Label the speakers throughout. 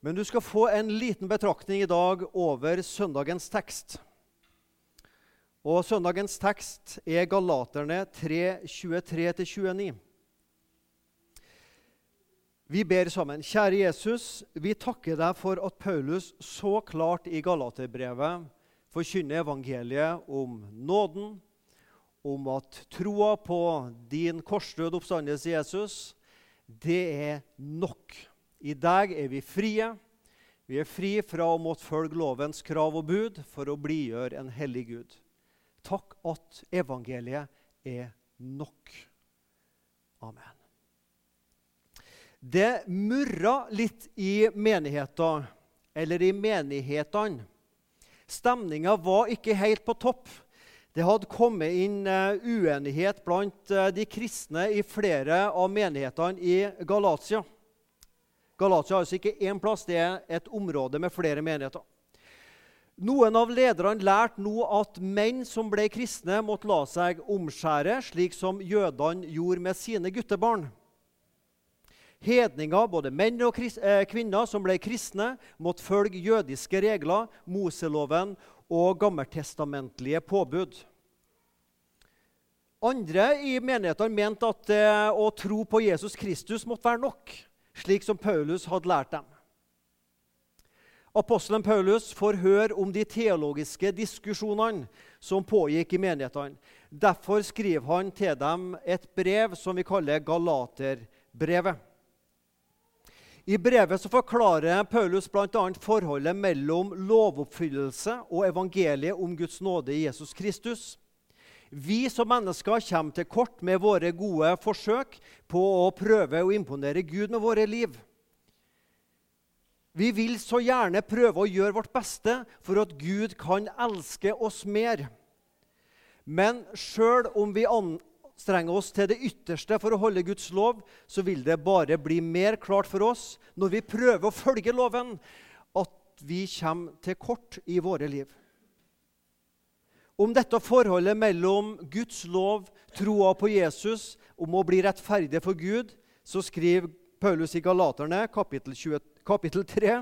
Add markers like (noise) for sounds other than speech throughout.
Speaker 1: Men du skal få en liten betraktning i dag over søndagens tekst. Og Søndagens tekst er Galaterne 3, 23-29. Vi ber sammen. Kjære Jesus, vi takker deg for at Paulus så klart i Galaterbrevet forkynner evangeliet om nåden, om at troa på din korsdød oppstandelse, Jesus, det er nok. I deg er vi frie. Vi er fri fra å måtte følge lovens krav og bud for å blidgjøre en hellig Gud. Takk at evangeliet er nok. Amen. Det murra litt i menigheta, eller i menighetene. Stemninga var ikke helt på topp. Det hadde kommet inn uh, uenighet blant uh, de kristne i flere av menighetene i Galatia. Galatia er altså ikke én plass, det er et område med flere menigheter. Noen av lederne lærte nå at menn som ble kristne, måtte la seg omskjære, slik som jødene gjorde med sine guttebarn. Hedninger, både menn og eh, kvinner som ble kristne, måtte følge jødiske regler, Moseloven og gammeltestamentlige påbud. Andre i menighetene mente at eh, å tro på Jesus Kristus måtte være nok, slik som Paulus hadde lært dem. Apostelen Paulus får høre om de teologiske diskusjonene som pågikk i menighetene. Derfor skriver han til dem et brev som vi kaller Galaterbrevet. I brevet forklarer Paulus bl.a. forholdet mellom lovoppfyllelse og evangeliet om Guds nåde i Jesus Kristus. Vi som mennesker kommer til kort med våre gode forsøk på å prøve å imponere Gud med våre liv. Vi vil så gjerne prøve å gjøre vårt beste for at Gud kan elske oss mer. Men sjøl om vi anstrenger oss til det ytterste for å holde Guds lov, så vil det bare bli mer klart for oss når vi prøver å følge loven, at vi kommer til kort i våre liv. Om dette forholdet mellom Guds lov, troa på Jesus, om å bli rettferdig for Gud, så skriver Paulus i Galaterne, kapittel, 20, kapittel 3,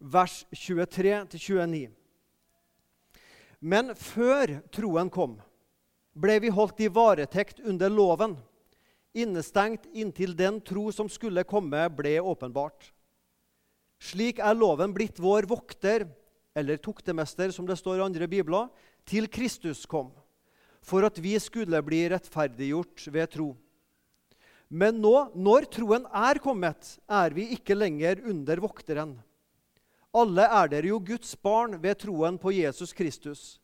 Speaker 1: vers 23-29. Men før troen kom, ble vi holdt i varetekt under loven, innestengt inntil den tro som skulle komme, ble åpenbart. Slik er loven blitt vår vokter, eller toktemester, som det står i andre bibler, til Kristus kom, for at vi skulle bli rettferdiggjort ved tro. Men nå, når troen er kommet, er vi ikke lenger under vokteren. Alle er dere jo Guds barn ved troen på Jesus Kristus.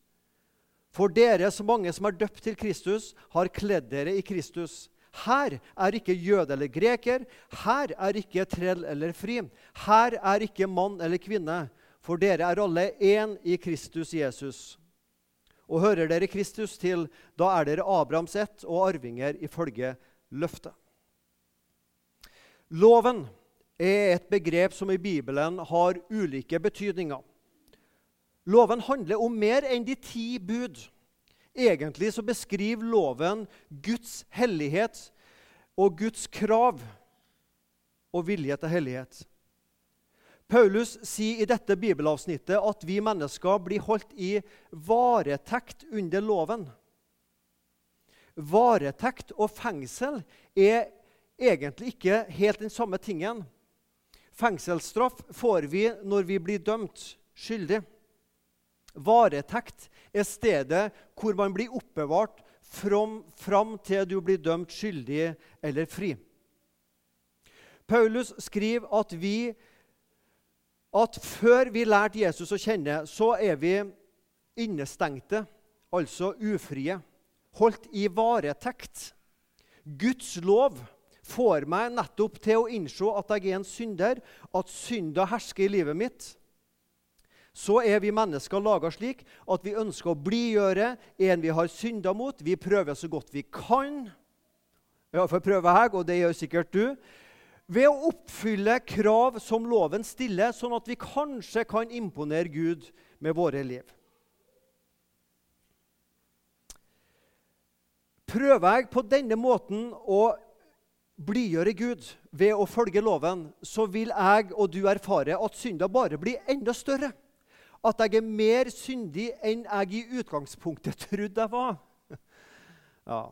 Speaker 1: For dere, så mange som er døpt til Kristus, har kledd dere i Kristus. Her er ikke jøde eller greker, her er ikke trell eller fri. Her er ikke mann eller kvinne, for dere er alle én i Kristus Jesus. Og hører dere Kristus til, da er dere Abrahams ett og arvinger ifølge løftet. Loven er et begrep som i Bibelen har ulike betydninger. Loven handler om mer enn de ti bud. Egentlig så beskriver loven Guds hellighet og Guds krav og vilje til hellighet. Paulus sier i dette bibelavsnittet at vi mennesker blir holdt i varetekt under loven. Varetekt og fengsel er egentlig ikke helt den samme tingen. Fengselsstraff får vi når vi blir dømt skyldig. Varetekt er stedet hvor man blir oppbevart fram, fram til du blir dømt skyldig eller fri. Paulus skriver at, vi, at før vi lærte Jesus å kjenne, så er vi innestengte, altså ufrie, holdt i varetekt. Guds lov får meg nettopp til å innse at jeg er en synder, at synda hersker i livet mitt så er vi mennesker laga slik at vi ønsker å blidgjøre en vi har synda mot. Vi prøver så godt vi kan. Iallfall prøver jeg, og det gjør sikkert du. Ved å oppfylle krav som loven stiller, sånn at vi kanskje kan imponere Gud med våre liv. Prøver jeg på denne måten å blidgjøre Gud ved å følge loven, så vil jeg og du erfare at synda bare blir enda større. At jeg er mer syndig enn jeg i utgangspunktet trodde jeg var. (laughs) Ja.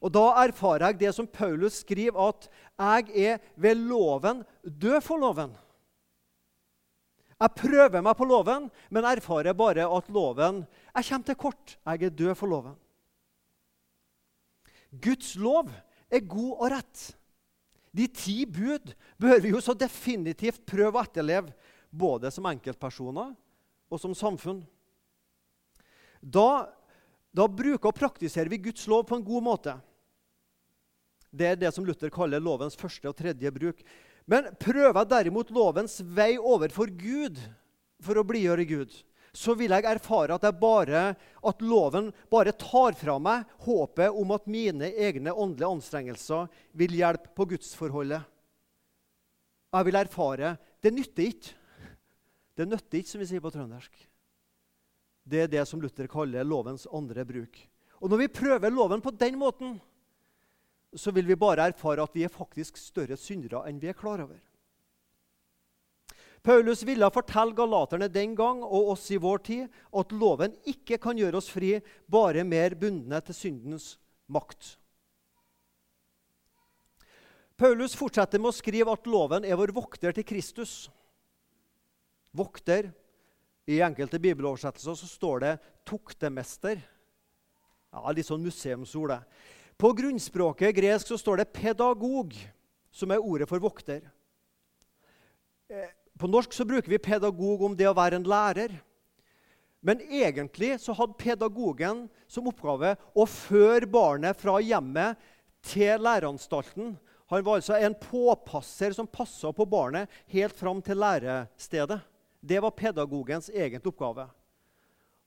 Speaker 1: Og Da erfarer jeg det som Paulus skriver, at jeg er ved loven død for loven. Jeg prøver meg på loven, men erfarer bare at loven Jeg kommer til kort. Jeg er død for loven. Guds lov er god og rett. De ti bud bør vi jo så definitivt prøve å etterleve, både som enkeltpersoner og som samfunn. Da, da bruker og praktiserer vi Guds lov på en god måte. Det er det som Luther kaller lovens første og tredje bruk. Men prøver jeg derimot lovens vei overfor Gud for å blidgjøre Gud, så vil jeg erfare at, jeg bare, at loven bare tar fra meg håpet om at mine egne åndelige anstrengelser vil hjelpe på gudsforholdet. Jeg vil erfare det nytter ikke. Det nytter ikke, som vi sier på trøndersk. Det er det som Luther kaller lovens andre bruk. Og Når vi prøver loven på den måten, så vil vi bare erfare at vi er faktisk større syndere enn vi er klar over. Paulus ville fortelle galaterne den gang og oss i vår tid at loven ikke kan gjøre oss fri, bare mer bundne til syndens makt. Paulus fortsetter med å skrive at loven er vår vokter til Kristus. Vokter. I enkelte bibeloversettelser så står det 'tuktemester'. Ja, Litt sånn museumsord. det. På grunnspråket gresk så står det 'pedagog', som er ordet for vokter. Eh, på norsk så bruker vi 'pedagog' om det å være en lærer. Men egentlig så hadde pedagogen som oppgave å føre barnet fra hjemmet til læreanstalten. Han var altså en påpasser som passa på barnet helt fram til lærestedet. Det var pedagogens egentlige oppgave.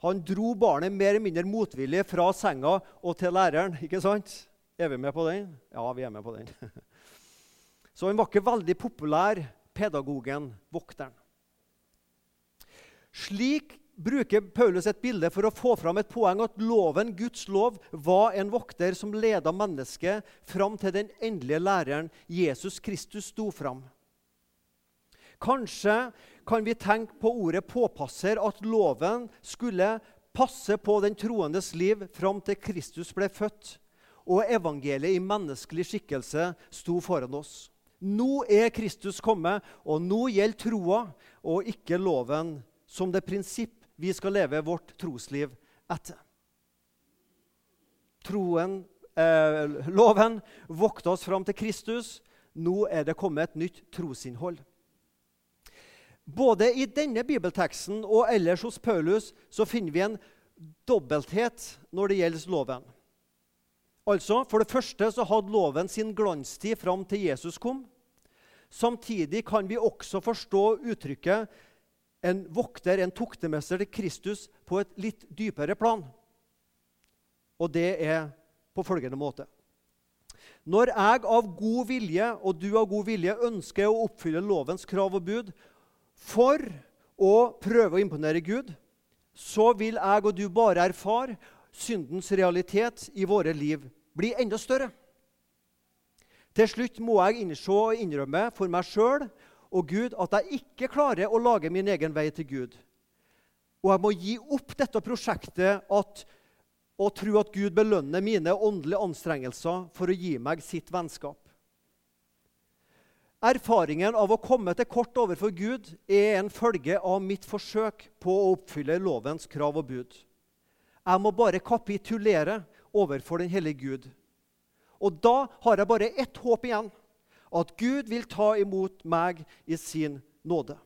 Speaker 1: Han dro barnet mer eller mindre motvillig fra senga og til læreren. ikke sant? Er vi med på den? Ja, vi er med på den. (laughs) Så han var ikke veldig populær, pedagogen, vokteren. Slik bruker Paulus et bilde for å få fram et poeng at loven, Guds lov, var en vokter som leda mennesket fram til den endelige læreren Jesus Kristus sto fram. Kanskje kan vi tenke på ordet 'påpasser', at loven skulle passe på den troendes liv fram til Kristus ble født og evangeliet i menneskelig skikkelse sto foran oss. Nå er Kristus kommet, og nå gjelder troa og ikke loven som det prinsipp vi skal leve vårt trosliv etter. Troen, eh, loven vokta oss fram til Kristus. Nå er det kommet et nytt trosinnhold. Både i denne bibelteksten og ellers hos Paulus så finner vi en dobbelthet når det gjelder loven. Altså, For det første så hadde loven sin glanstid fram til Jesus kom. Samtidig kan vi også forstå uttrykket en vokter, en toktemester til Kristus, på et litt dypere plan. Og det er på følgende måte. Når jeg av god vilje og du av god vilje ønsker å oppfylle lovens krav og bud, for å prøve å imponere Gud, så vil jeg og du bare erfare syndens realitet i våre liv bli enda større. Til slutt må jeg innse og innrømme for meg sjøl og Gud at jeg ikke klarer å lage min egen vei til Gud. Og jeg må gi opp dette prosjektet at, og tro at Gud belønner mine åndelige anstrengelser for å gi meg sitt vennskap. Erfaringen av å komme til kort overfor Gud er en følge av mitt forsøk på å oppfylle lovens krav og bud. Jeg må bare kapitulere overfor den hellige Gud. Og da har jeg bare ett håp igjen at Gud vil ta imot meg i sin nåde.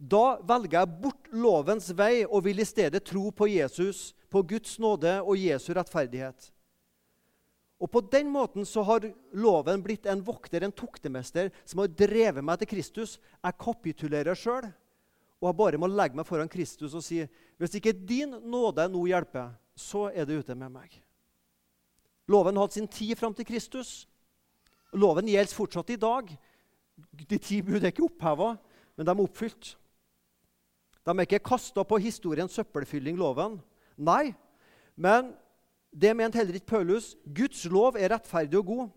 Speaker 1: Da velger jeg bort lovens vei og vil i stedet tro på Jesus, på Guds nåde og Jesu rettferdighet. Og På den måten så har loven blitt en vokter, en toktemester, som har drevet meg til Kristus. Jeg kapitulerer sjøl, og jeg bare må legge meg foran Kristus og si hvis ikke din nåde nå hjelper, så er det ute med meg. Loven hadde sin tid fram til Kristus. Loven gjelder fortsatt i dag. De ti bud er ikke oppheva, men de er oppfylt. De er ikke kasta på historiens søppelfylling, loven. Nei, men det mente heller ikke Paulus. Guds lov er rettferdig og god.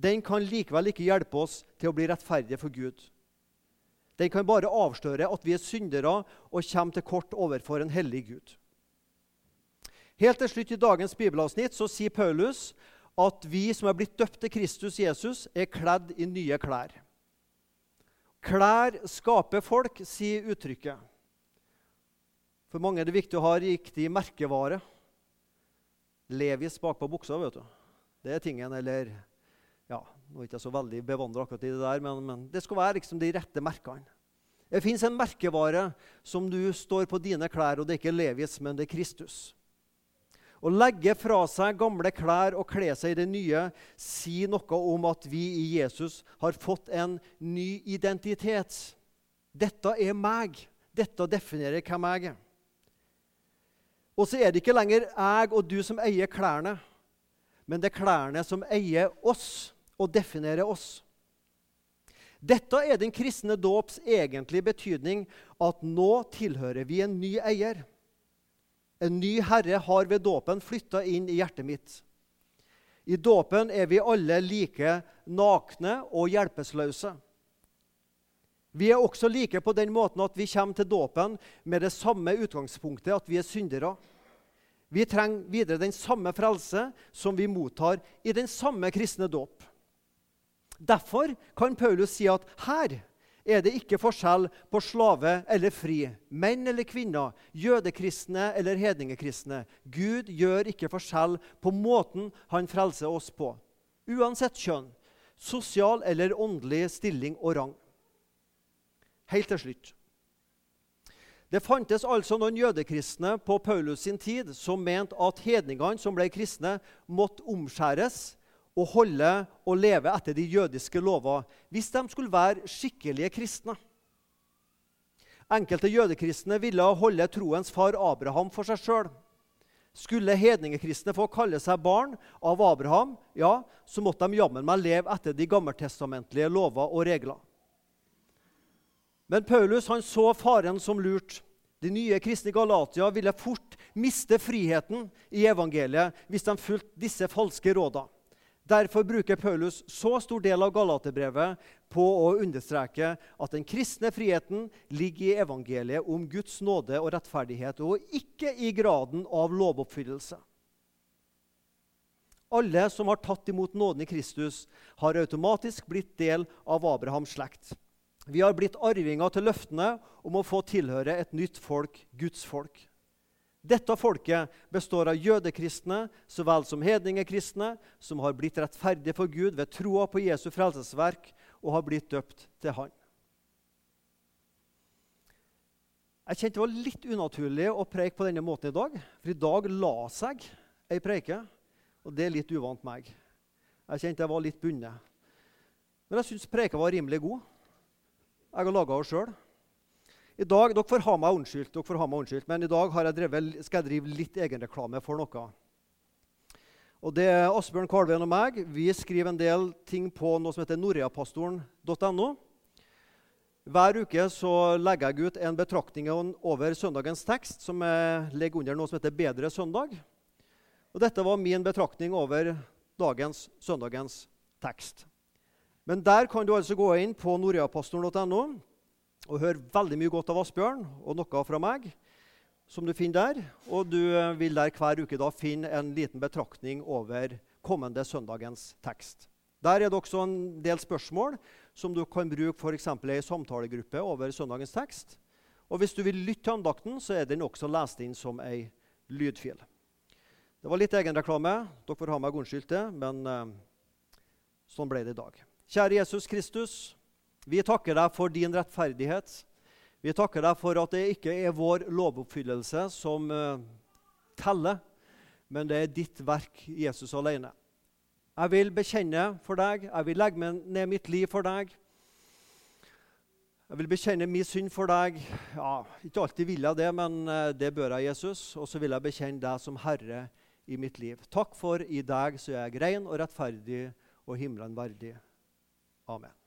Speaker 1: den kan likevel ikke hjelpe oss til å bli rettferdige for Gud. Den kan bare avsløre at vi er syndere og kommer til kort overfor en hellig Gud. Helt til slutt i dagens bibelavsnitt så sier Paulus at vi som er blitt døpt til Kristus Jesus, er kledd i nye klær. Klær skaper folk, sier uttrykket. For mange er det viktig å ha riktig merkevare. Levis bakpå buksa, vet du. Det er tingen. Eller ja, Nå er jeg ikke så veldig bevandra akkurat i det der, men, men, det skal være liksom de rette merkene. Det fins en merkevare som du står på dine klær, og det er ikke Levis, men det er Kristus. Å legge fra seg gamle klær og kle seg i det nye sier noe om at vi i Jesus har fått en ny identitet. Dette er meg. Dette definerer hvem jeg er. Og så er det ikke lenger jeg og du som eier klærne, men det er klærne som eier oss og definerer oss. Dette er den kristne dåps egentlige betydning, at nå tilhører vi en ny eier. En ny herre har ved dåpen flytta inn i hjertet mitt. I dåpen er vi alle like nakne og hjelpeløse. Vi er også like på den måten at vi kommer til dåpen med det samme utgangspunktet, at vi er syndere. Vi trenger videre den samme frelse som vi mottar i den samme kristne dåp. Derfor kan Paulus si at her er det ikke forskjell på slave eller fri, menn eller kvinner, jødekristne eller hedningekristne. Gud gjør ikke forskjell på måten han frelser oss på, uansett kjønn, sosial eller åndelig stilling og rang. Helt til slutt. Det fantes altså noen jødekristne på Paulus sin tid som mente at hedningene som ble kristne, måtte omskjæres og holde og leve etter de jødiske lover hvis de skulle være skikkelige kristne. Enkelte jødekristne ville holde troens far Abraham for seg sjøl. Skulle hedningekristne få kalle seg barn av Abraham, ja, så måtte de jammen meg leve etter de gammeltestamentlige lover og regler. Men Paulus han så faren som lurt. De nye kristne Galatia ville fort miste friheten i evangeliet hvis de fulgte disse falske rådene. Derfor bruker Paulus så stor del av Galaterbrevet på å understreke at den kristne friheten ligger i evangeliet om Guds nåde og rettferdighet, og ikke i graden av lovoppfyllelse. Alle som har tatt imot nåden i Kristus, har automatisk blitt del av Abrahams slekt. Vi har blitt arvinger til løftene om å få tilhøre et nytt folk, Guds folk. Dette folket består av jødekristne så vel som hedningekristne, som har blitt rettferdige for Gud ved troa på Jesu frelsesverk og har blitt døpt til Han. Jeg kjente det var litt unaturlig å preike på denne måten i dag. For i dag la seg ei preike, og det er litt uvant meg. Jeg kjente jeg var litt bundet. Men jeg syns preika var rimelig god. Jeg har laga henne sjøl. I dag, Dere får ha meg unnskyldt, dere får ha meg unnskyldt, men i dag jeg drevet, skal jeg drive litt egenreklame for noe. Og det er Asbjørn Kalven og meg. Vi skriver en del ting på noe som heter noreapastoren.no. Hver uke så legger jeg ut en betraktning over søndagens tekst som ligger under noe som heter Bedre søndag. Og Dette var min betraktning over dagens søndagens tekst. Men der kan du altså gå inn på noreapastoren.no og høre veldig mye godt av Asbjørn og noe fra meg. som du finner der. Og du eh, vil der hver uke da finne en liten betraktning over kommende søndagens tekst. Der er det også en del spørsmål som du kan bruke f.eks. i en samtalegruppe over søndagens tekst. Og hvis du vil lytte til andakten, så er den også lest inn som ei lydfil. Det var litt egenreklame. Dere får ha meg unnskyldt det, men uh, sånn ble det i dag. Kjære Jesus Kristus, vi takker deg for din rettferdighet. Vi takker deg for at det ikke er vår lovoppfyllelse som uh, teller, men det er ditt verk, Jesus alene. Jeg vil bekjenne for deg, jeg vil legge ned mitt liv for deg. Jeg vil bekjenne min synd for deg. Ja, Ikke alltid vil jeg det, men eh, det bør jeg, Jesus. Og så vil jeg bekjenne deg som Herre i mitt liv. Takk for i deg så er jeg ren og rettferdig og himmelen verdig. Amen.